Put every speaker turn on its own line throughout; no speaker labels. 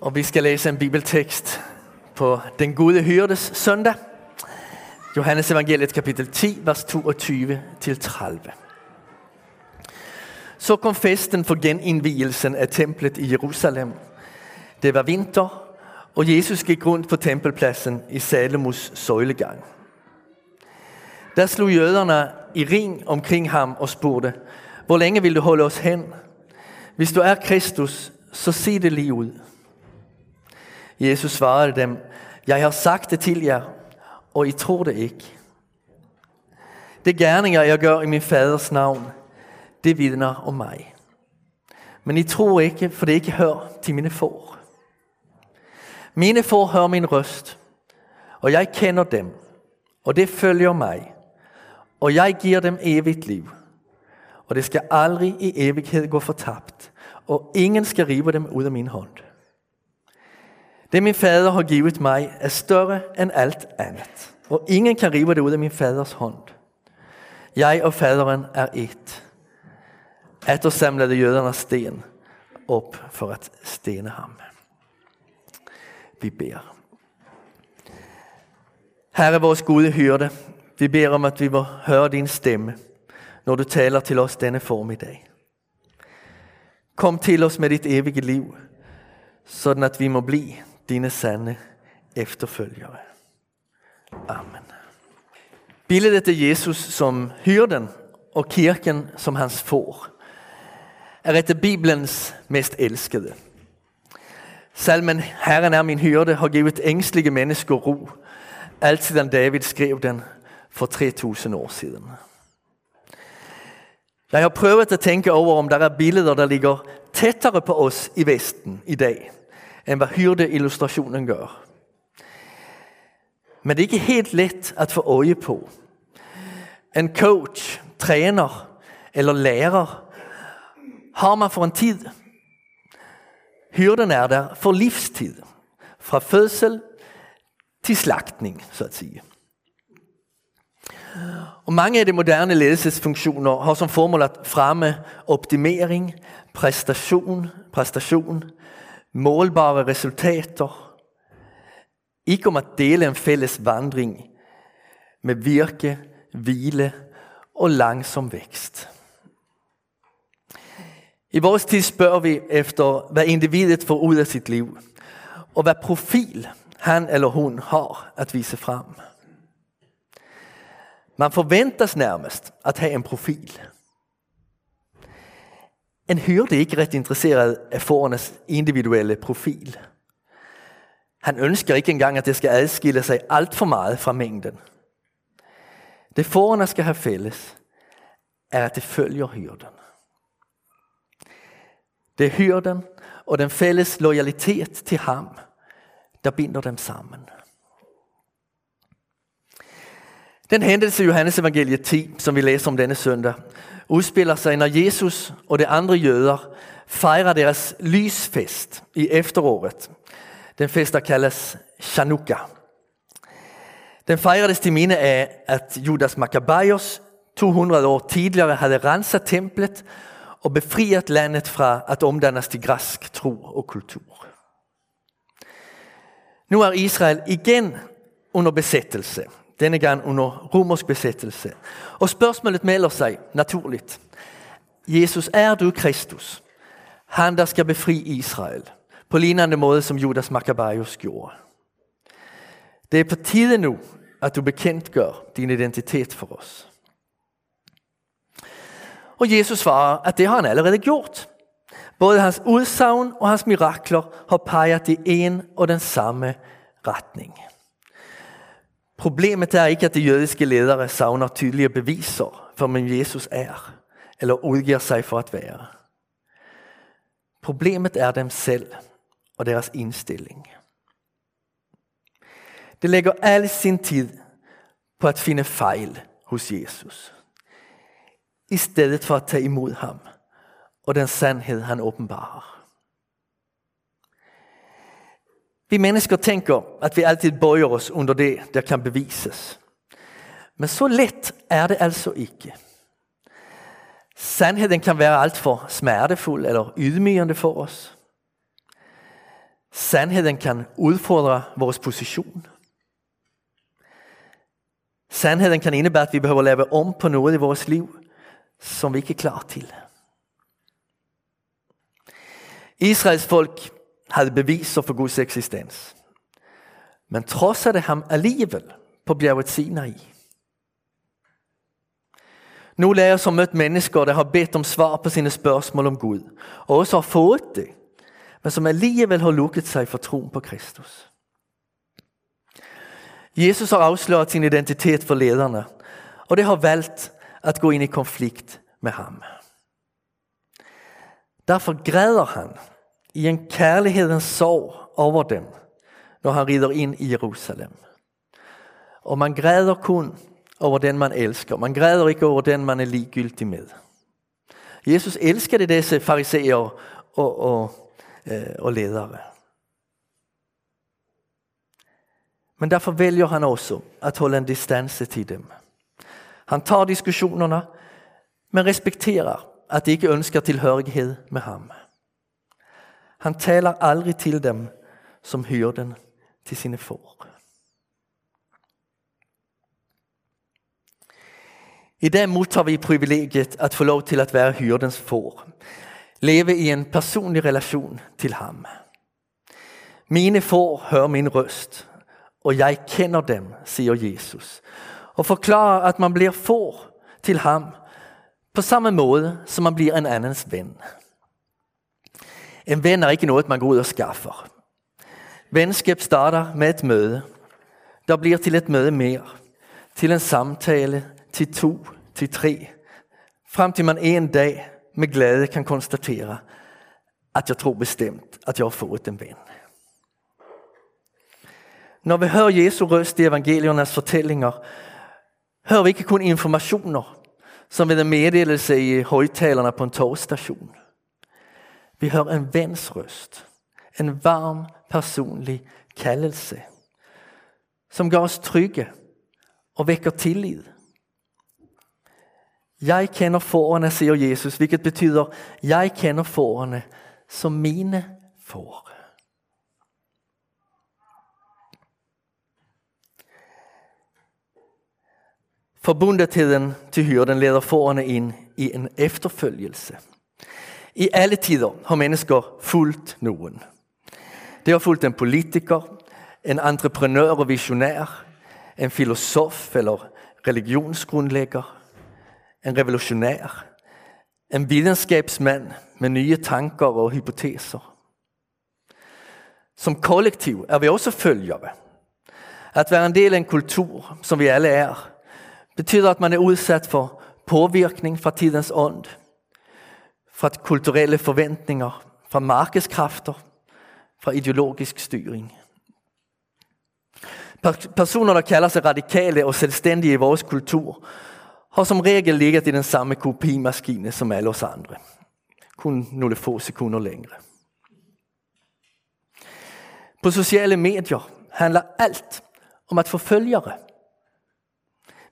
Og vi skal lese en bibeltekst på den gode hyrdes søndag. Johannes evangeliet kapittel 10, vers 22-30. Så kom festen for gjeninnvielsen av tempelet i Jerusalem. Det var vinter, og Jesus gikk rundt på tempelplassen i Salomos søylegang. Der slo jøderne i ring omkring ham og spurte, hvor lenge vil du holde oss hen? Hvis du er Kristus, så si det lige ud. Jesus svarer dem, jeg har sagt det til jer, og I tror det ikke. Det gærninger jeg gjør i min faders navn, det vidner om meg. Men I tror ikke, for det ikke hører til mine får. Mine får hører min røst, og jeg kender dem, og det følger meg. Og jeg gir dem evigt liv, og det skal aldri i evighet gå fortapt, og ingen skal rive dem ut av min hånd. Det min fader har givet meg, er større enn alt annet. og ingen kan rive det ut av min faders hånd. Jeg og faderen er et. Etter samlede jøderne sten opp for å stene ham. Vi ber. Herre, vores gode hyrde, vi ber om at vi må høre din stemme, når du taler til oss denne formiddag. Kom til oss med ditt evige liv, sånn at vi må blive dine sanne efterfølgere. Amen. Billedet til Jesus som hyrden og kirken som hans får er et af Bibelens mest elskede. Salmen Herren er min hyrde har givet engstelige mennesker ro, alt siden David skrev den for 3000 år siden. Jeg har prøvet å tenke over, om det er billeder, der ligger tettere på oss i Vesten i dag, end hva hyrdeillustrasjonen gjør. Men det er ikke helt lett at få øje på. En coach, træner eller lærer har man for en tid. Hyrden er der for livstid. Fra fødsel til slagtning, så å si. Og mange av de moderne ledelsesfunktioner har som formål at fremme optimering, prestasjon, præstation, målbare resultater. Ikke om at dele en fælles vandring med virke, hvile og langsom vekst. I vår tid spør vi efter, hva individet får ut av sitt liv, og hva profil han eller hun har at vise frem. Man forventes nærmest at ha en profil. En hyrde er ikke rett interesseret i fårenes individuelle profil. Han ønsker ikke engang, at det skal adskille seg alt for meget fra mengden. Det fårene skal ha felles, er at det følger hyrden. Det er hyrden og den felles lojalitet til ham, der binder dem sammen. Den hendelse i Johannes evangeliet 10, som vi læser om denne søndag, utspiller seg når Jesus og de andre jøder fejrer deres lysfest i efteråret. Den festen kalles Chanukka. Den feires til minne av at Judas Makabaios 200 år tidligere hadde renset tempelet og befriet landet fra at omdannes til græsk tro og kultur. Nu er Israel igjen under besættelse denne gang under romersk besettelse. Og spørsmålet melder seg naturligt. Jesus, er du Kristus? Han, der skal befri Israel. På lignende måte som Judas Makabaios gjorde. Det er på tide nå at du bekjentgjør din identitet for oss. Og Jesus svarer, at det har han allerede gjort. Både hans utsagn og hans mirakler har peget i en og den samme retning. Problemet er ikke, at de jødiske ledere savner tydelige beviser for, hvem Jesus er, eller utgir seg for at være. Problemet er dem selv og deres innstilling. Det legger all sin tid på at finne fejl hos Jesus, i stedet for at ta imod ham og den sandhed, han åbenbarer. Vi mennesker tenker at vi alltid bøjer oss under det, der kan bevises. Men så lett er det altså ikke. Sandheden kan være altfor smertefull eller ydmygende for oss. Sandheden kan utfordre vores position. Sandheden kan innebære at vi behøver leve om på noe i vores liv, som vi ikke er klar til. Israels folk havde beviser for Guds eksistens. Men trodsede ham alligevel på bjerget Sinai. Noen av oss har møtt mennesker, der har bedt om svar på sine spørsmål om Gud, og også har fått det, men som alligevel har lukket seg for troen på Kristus. Jesus har avslørt sin identitet for lederne, og det har valgt at gå inn i konflikt med ham. Derfor græder han i en kærlighedens sorg over dem, når han rider inn i Jerusalem. Og man græder kun over den man elsker. Man græder ikke over den man er likegyldig med. Jesus elsket disse fariseer og, og, øh, og ledere. Men derfor vælger han også at holde en distanse til dem. Han tar diskusjonene, men respekterer at de ikke ønsker tilhørighet med ham. Han taler aldri til dem som hyrden til sine får. I dag mottar vi privilegiet at få lov til at være hyrdens får. Leve i en personlig relation til ham. Mine får hører min røst, og jeg kender dem, sier Jesus. Og forklarer, at man blir får til ham på samme måte som man blir en annens ven. En venn er ikke noe man går ut og skaffer. Vennskap starter med et møde. Der blir til et møde mer. Til en samtale, til to, til tre. Frem til man en dag med glede kan konstatere, at jeg tror bestemt, at jeg har fått en venn. Når vi hører Jesu røst i evangeliernes fortellinger, hører vi ikke kun informationer, som ved en meddelelse i højtalerne på en togstation. Vi hører en venns røst, en varm personlig kallelse, som gør oss trygge og vekker tillid. Jeg kender fårene, sier Jesus, hvilket betyder, jeg kender fårene som mine får. Forbundetiden til hyrden leder fårene inn i en efterfølgelse. I alle tider har mennesker fulgt noen. Det har fulgt en politiker, en entreprenør og visionær, en filosof eller religionsgrunnlegger, en revolutionær, en vitenskapsmann med nye tanker og hypoteser. Som kollektiv er vi også følgere. At være en del av en kultur, som vi alle er, betyder at man er utsatt for påvirkning fra tidens ånd, fra kulturelle forventninger, fra markedskrafter, fra ideologisk styring. Personer, der kaller seg radikale og selvstendige i vår kultur, har som regel ligget i den samme kopimaskine som alle oss andre. Kun noen få sekunder lengre. På sociale medier handler alt om at få følgere.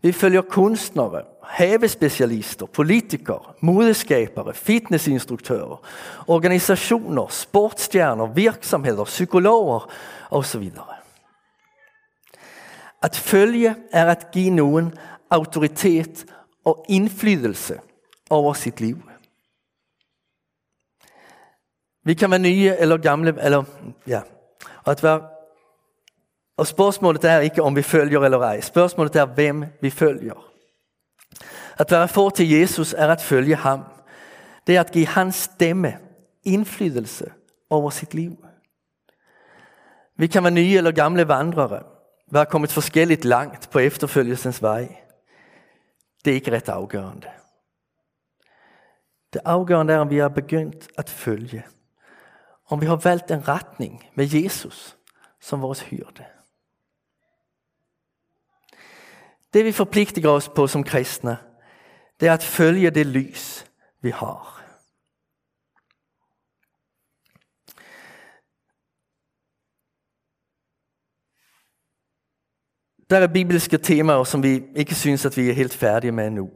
Vi følger kunstnere, havespecialister, politikere, modeskapere, fitnessinstruktører, organisasjoner, sportsstjerner, virksomheter, psykologer osv. At følge er at give noen autoritet og innflytelse over sitt liv. Vi kan være nye eller gamle, eller ja, at være og Spørsmålet er ikke om vi følger eller ej. Spørsmålet er hvem vi følger. At være for til Jesus er at følge ham. Det er at gi hans stemme innflytelse over sitt liv. Vi kan være nye eller gamle vandrere, være kommet forskjellig langt på efterfølgelsens vei. Det er ikke rett avgjørende. Det avgjørende er, om vi har begynt at følge. Om vi har valgt en retning med Jesus som vår hyrde. Det vi forplikter oss på som kristne, det er at følge det lys vi har. Der er bibelske temaer, som vi ikke synes, at vi er helt ferdige med nå.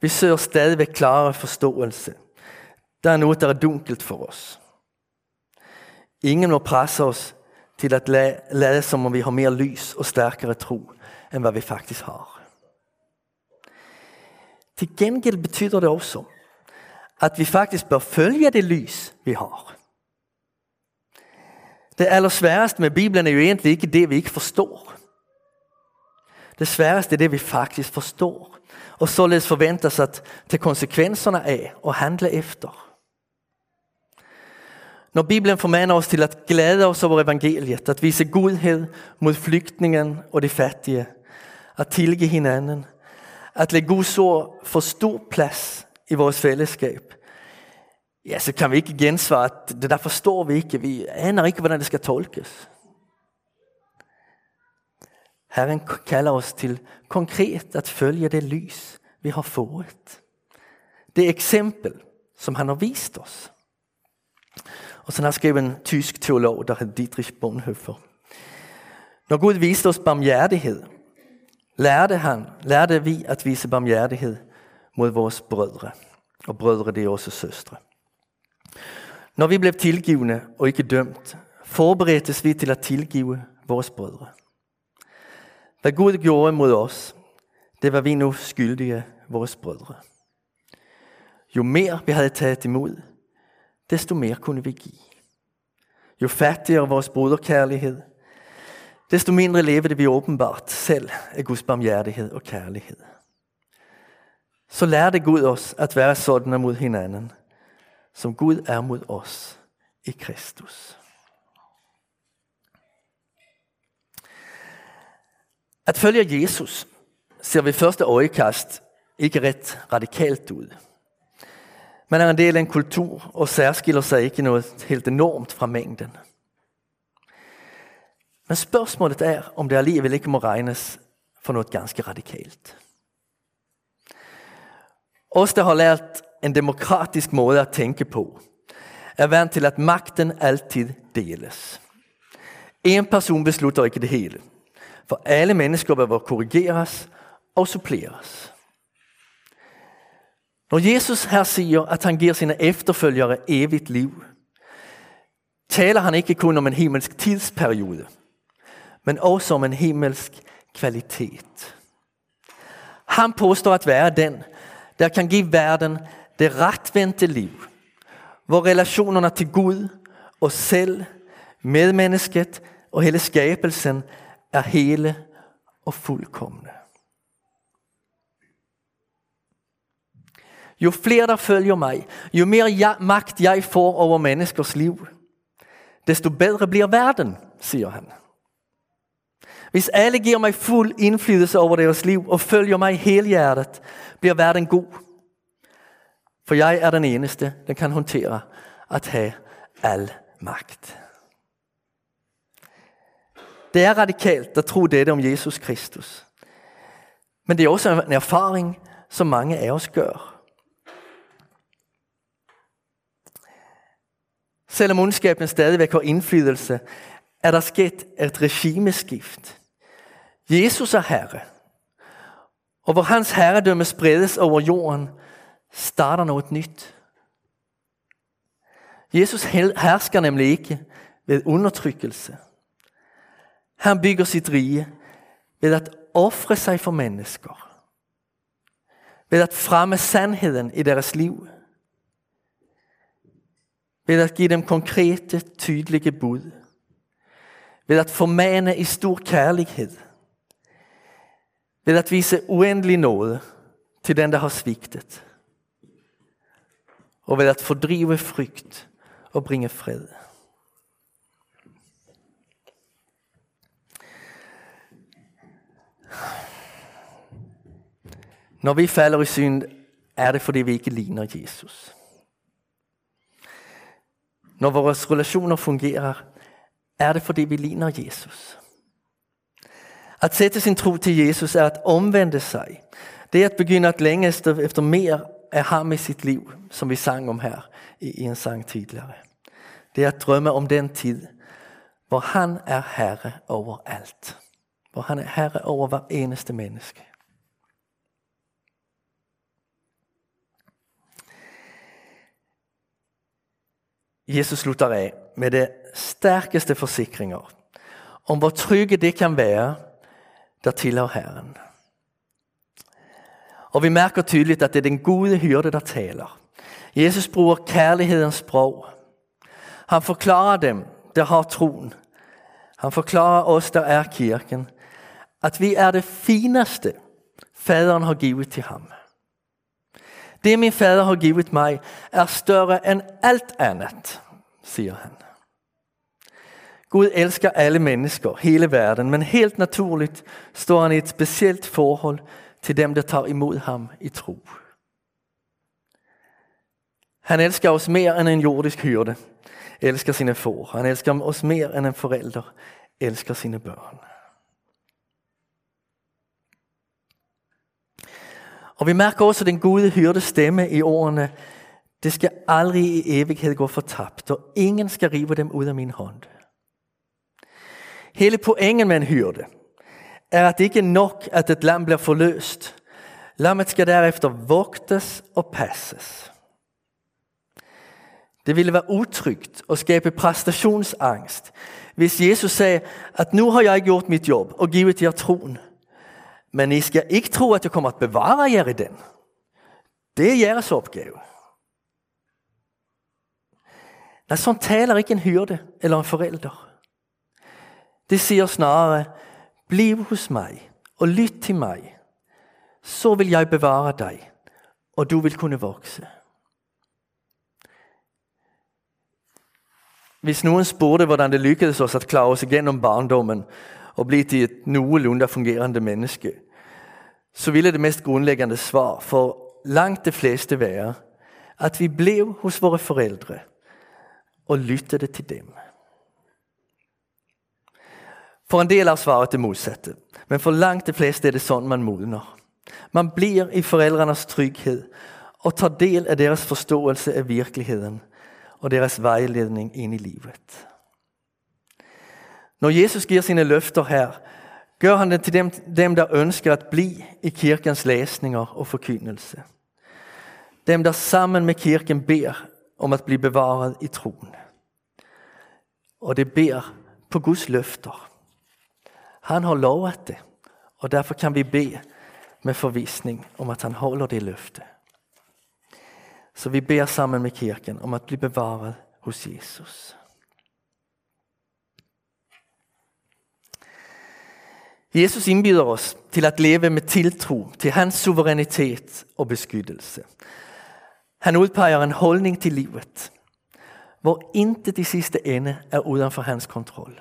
Vi søger stadig klare forståelse. Det er noe der er dunkelt for oss. Ingen må presse oss til å lade som om vi har mer lys og sterkere tro enn hva vi faktisk har. Til gjengjeld betyder det også at vi faktisk bør følge det lys vi har. Det aller sværeste med Bibelen er jo egentlig ikke det vi ikke forstår. Det sværeste er det vi faktisk forstår, og således forventes at til konsekvenserne er å handle efter. Når Bibelen formaner oss til å glede oss over evangeliet, at vise godhet mot flyktningen og de fattige, at tilgi hinanden, at la God så for stor plass i vårt fellesskap, ja, så kan vi ikke gensvare at det der forstår vi ikke. Vi aner ikke hvordan det skal tolkes. Herren kaller oss til konkret å følge det lys vi har fått. Det eksempel som han har vist oss. Og så har skrevet en tysk teolog, der heter Dietrich Bonhoeffer. Når Gud viste oss barmhjertighet, lærte, han, lærte vi å vise barmhjertighet mot våre brødre. Og brødre de er også søstre. Når vi ble tilgivne og ikke dømt, forberedtes vi til å tilgive våre brødre. Hva Gud gjorde mot oss, det var vi nå skyldige våre brødre. Jo mer vi hadde tatt imot, desto mer kunne vi gi. Jo fattigere vår broderkjærlighet, desto mindre lever det vi åpenbart selv av Guds barmhjertighet og kjærlighet. Så lærte Gud oss å være sånne mot hverandre som Gud er mot oss i Kristus. At følge Jesus ser ved første øyekast ikke rett radikalt ut. Men er en del av en kultur og særskiller seg ikke noe helt enormt fra mengden. Men spørsmålet er om det allikevel ikke må regnes for noe ganske radikalt. Oss det har lært en demokratisk måte å tenke på, er vant til at makten alltid deles. Én person beslutter ikke det hele, for alle mennesker bør korrigeres og suppleres. Når Jesus her sier at han gir sine efterfølgere evig liv, taler han ikke kun om en himmelsk tidsperiode, men også om en himmelsk kvalitet. Han påstår at den der kan gi verden det rettvendte liv, hvor relasjonene til Gud, oss selv, medmennesket og hele skapelsen er hele og fullkomne. Jo flere der følger meg, jo mer makt jeg får over menneskers liv, desto bedre blir verden, sier han. Hvis alle gir meg full innflytelse over deres liv og følger meg helhjertet, blir verden god. For jeg er den eneste den kan håndtere at ha all makt. Det er radikalt å tro dette om Jesus Kristus. Men det er også en erfaring som mange av oss gjør. Selv om ondskapen stadig har innflytelse, er det skjedd et regimeskift. Jesus er herre. Og hvor hans herredømme spredes over jorden, starter noe nytt. Jesus hersker nemlig ikke ved undertrykkelse. Han bygger sitt rike ved å ofre seg for mennesker. Ved å fremme sannheten i deres liv ved å gi dem konkrete, tydelige bud. Ved å formane i stor kjærlighet. Ved å vise uendelig nåde til den det har sviktet. Og ved å fordrive frykt og bringe fred. Når vi faller i synd, er det fordi vi ikke ligner Jesus. Når våre relasjoner fungerer, er det fordi vi ligner Jesus. Å sätta sin tro til Jesus er att omvende seg. Det er å begynne å lengtes efter mer av ham i sitt liv, som vi sang om her i en sang tidligere. Det er att drømme om den tid hvor han er herre over alt. Hvor han er herre over hver eneste menneske. Jesus slutter av med det sterkeste forsikringer om hvor trygge det kan være der tilhører Herren. Og vi merker tydelig at det er den gode hyrde der taler. Jesus bruker kærlighetens sprog. Han forklarer dem der har troen. Han forklarer oss der er kirken, at vi er det fineste Faderen har givet til ham. Det min fader har givet meg, er større enn alt annet, sier han. Gud elsker alle mennesker, hele verden, men helt naturlig står han i et spesielt forhold til dem der tar imot ham i tro. Han elsker oss mer enn en jordisk hyrde elsker sine får. Han elsker oss mer enn en forelder elsker sine barn. Og Vi merker også den gode hyrdes stemme i ordene Det skal aldri i evighet gå fortapt, og ingen skal rive dem ut av min hånd. Hele poenget med en hyrde er at det ikke er nok at et lam blir forløst. Lammet skal deretter voktes og passes. Det ville være utrygt å skape prestasjonsangst hvis Jesus sier at nå har jeg gjort mitt jobb og givet dere troen. Men dere skal ikke tro at jeg kommer til å bevare dere i den. Det er deres oppgave. Nei, Sånn taler ikke en hyrde eller en forelder. Det sier snarere 'Bliv hos meg og lytt til meg, så vil jeg bevare deg, og du vil kunne vokse'. Hvis noen spurte hvordan det lyktes oss å klare oss gjennom barndommen og bli til et noenlunde fungerende menneske, så ville det mest grunnleggende svar for langt de fleste være at vi ble hos våre foreldre og lyttet til dem. For en del er svaret det motsatte, men for langt de fleste er det sånn man modner. Man blir i foreldrenes trygghet og tar del av deres forståelse av virkeligheten og deres veiledning inn i livet. Når Jesus gir sine løfter her, gjør han det til dem, dem der ønsker å bli i kirkens lesninger og forkynnelse. Dem der sammen med kirken ber om å bli bevaret i troen. Og det ber på Guds løfter. Han har lovet det, og derfor kan vi be med forvisning om at han holder det løftet. Så vi ber sammen med kirken om å bli bevaret hos Jesus. Jesus innbyder oss til å leve med tiltro til hans suverenitet og beskyttelse. Han utpeker en holdning til livet hvor intet i siste ende er utenfor hans kontroll.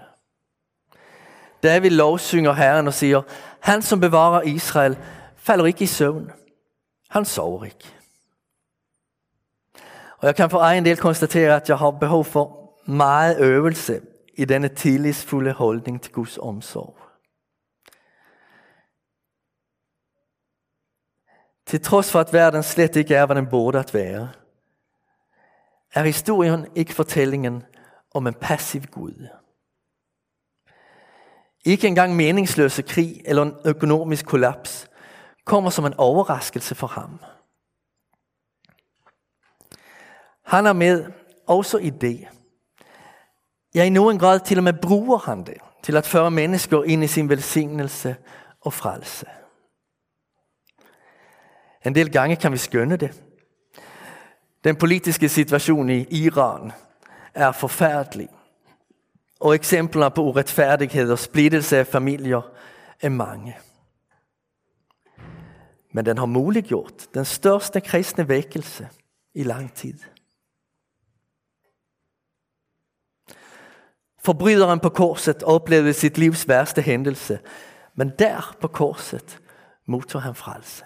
Der vi lovsynger Herren og sier 'Han som bevarer Israel, faller ikke i søvn'. Han sover ikke. Og Jeg kan for egen del konstatere at jeg har behov for mye øvelse i denne tillitsfulle holdning til Guds omsorg. Til tross for at verden slett ikke er hva den burde være, er historien ikke fortellingen om en passiv Gud. Ikke engang meningsløse krig eller en økonomisk kollaps kommer som en overraskelse for ham. Han er med også i det. Ja, i noen grad til og med bruker han det til å føre mennesker inn i sin velsignelse og frelse. En del ganger kan vi skjønne det. Den politiske situasjonen i Iran er forferdelig. Og eksemplene på urettferdighet og splittelse av familier er mange. Men den har muliggjort den største kristne vekkelse i lang tid. Forbryteren på korset opplevde sitt livs verste hendelse, men der på korset mottok han frelse.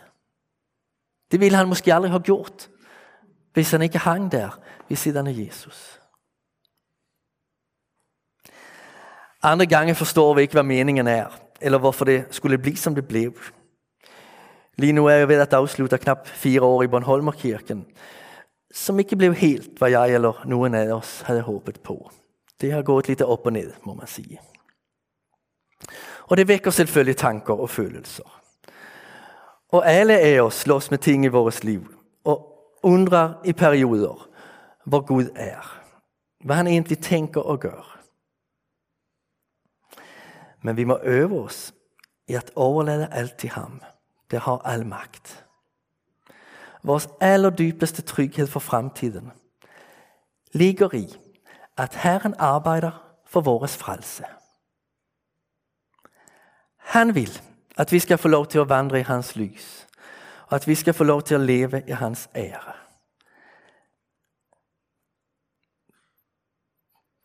Det ville han måske aldri ha gjort hvis han ikke hang der ved siden av Jesus. Andre ganger forstår vi ikke hva meningen er, eller hvorfor det skulle bli som det ble. Lige nå er jeg ved å avslutte knapt fire år i Bornholmerkirken, som ikke ble helt hva jeg eller noen av oss hadde håpet på. Det har gått litt opp og ned, må man si. Og det vekker selvfølgelig tanker og følelser. Og alle av oss slåss med ting i vårt liv og undrer i perioder hvor Gud er. Hva han egentlig tenker og gjør. Men vi må øve oss i at overlede alt til ham. Det har all makt. Vår aller dypeste trygghet for framtiden ligger i at Herren arbeider for vår frelse. Han vil at vi skal få lov til å vandre i hans lys, og at vi skal få lov til å leve i hans ære.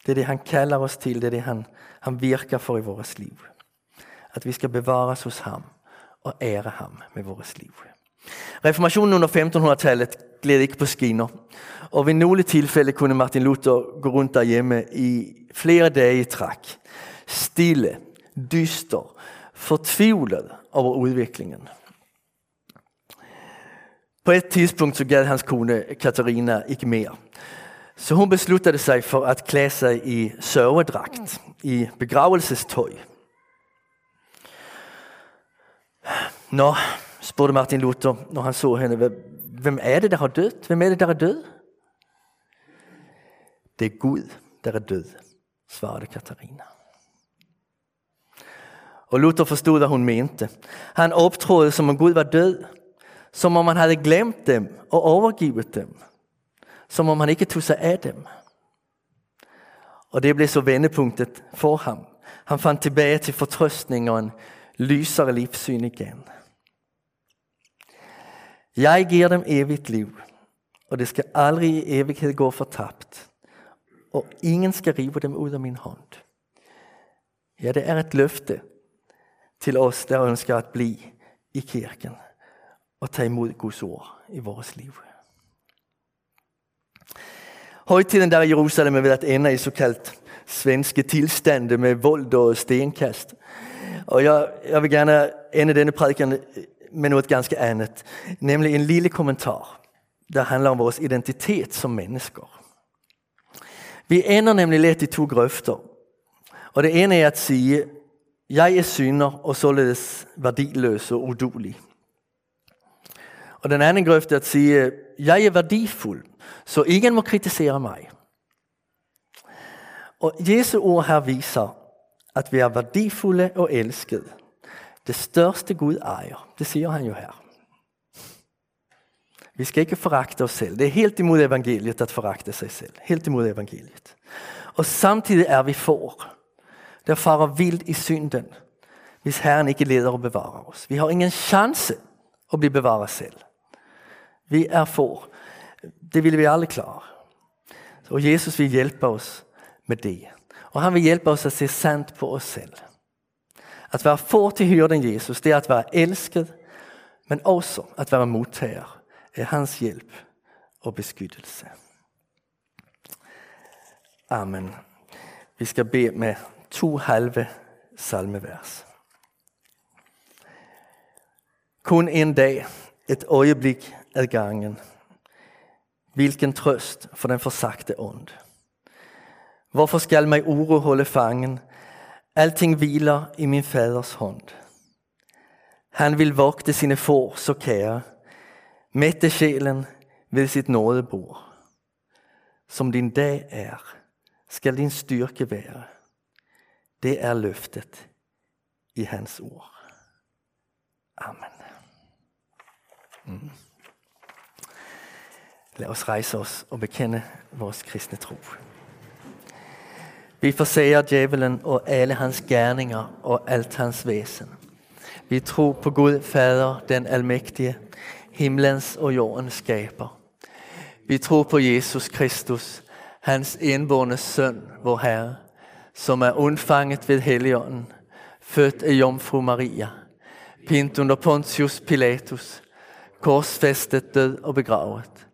Det er det han kaller oss til, det er det han, han virker for i vårt liv. At vi skal bevares hos ham og ære ham med vårt liv. Reformasjonen under 1500-tallet gled ikke på skinner. Og ved noen tilfeller kunne Martin Luther gå rundt der hjemme i flere dager i trakk. Stille, dyster, fortvilet over utviklingen. På et tidspunkt så gadd hans kone Katarina ikke mer. Så hun besluttet seg for å kle seg i sørgedrakt, i begravelsestøy. Nå, spurte Martin Luther når han så henne, hvem er det der har dødd? Hvem er det der er død? Det er Gud der er død, svarte Katarina. Og Luther forstod hva hun mente. Han opptrådte som om Gud var død, som om han hadde glemt dem og overgivet dem som om han ikke tok seg av dem. Og Det ble så vendepunktet for ham. Han fant tilbake til fortrøstning og en lysere livssyn igjen. Jeg gir dem evig liv, og det skal aldri i evighet gå fortapt. Og ingen skal rive dem ut av min hånd. Ja, det er et løfte til oss der ønsker å bli i kirken og ta imot Guds ord i vårt liv. Høytiden der i Jerusalem har vært ende i såkalt svenske tilstander med vold og stenkast. Og jeg, jeg, vil gjerne ende denne prediken med noe ganske annet, nemlig en lille kommentar. Det handler om vår identitet som mennesker. Vi ender nemlig lett i to grøfter. Og Det ene er å si jeg er synder og således verdiløs og udulig. Og Den andre grøften er å si jeg er verdifull så ingen må kritisere meg. Og Jesu ord her viser at vi er verdifulle og elsket. Det største Gud eier. Det sier han jo her. Vi skal ikke forakte oss selv. Det er helt imot evangeliet å forakte seg selv. Helt imot evangeliet. Og samtidig er vi får. Det farer vilt i synden hvis Herren ikke leder og bevarer oss. Vi har ingen sjanse å bli bevaret selv. Vi er får. Det vil vi alle klare. Og Jesus vil hjelpe oss med det. Og han vil hjelpe oss å se sant på oss selv. At være får til hyrden Jesus, det er å være elsket, men også å være mottaker, er hans hjelp og beskyttelse. Amen. Vi skal be med to halve salmevers. Kun en dag, et øyeblikk av gangen. Hvilken trøst for den forsagte ånd. Hvorfor skal meg ordet holde fangen? Allting hviler i min Faders hånd. Han vil vokte sine får så kære, mette sjelen ved sitt nådebord. Som din dag er, skal din styrke være. Det er løftet i Hans ord. Amen. Mm. La oss reise oss og bekjenne vår kristne tro. Vi forserer djevelen og alle hans gjerninger og alt hans vesen. Vi tror på Gud Fader, den allmektige, himmelens og jordens skaper. Vi tror på Jesus Kristus, hans enbårne sønn, vår Herre, som er unnfanget ved Helligånden, født av jomfru Maria, pint under Pontius Pilatus, korsfestet, død og begravet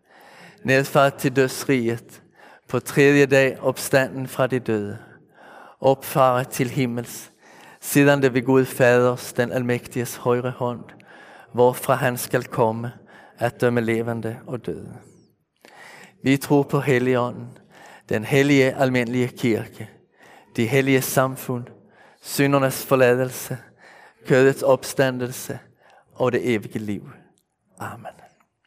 nedfart til dødsriket, på tredje dag oppstanden fra de døde, oppfaret til himmels, siden det ved Gud Faders, den allmektiges høyre hånd, hvorfra han skal komme, at dømme levende og døde. Vi tror på Helligånden, den hellige alminnelige kirke, de hellige samfunn, syndernes forlatelse, kødets oppstandelse og det evige liv. Amen.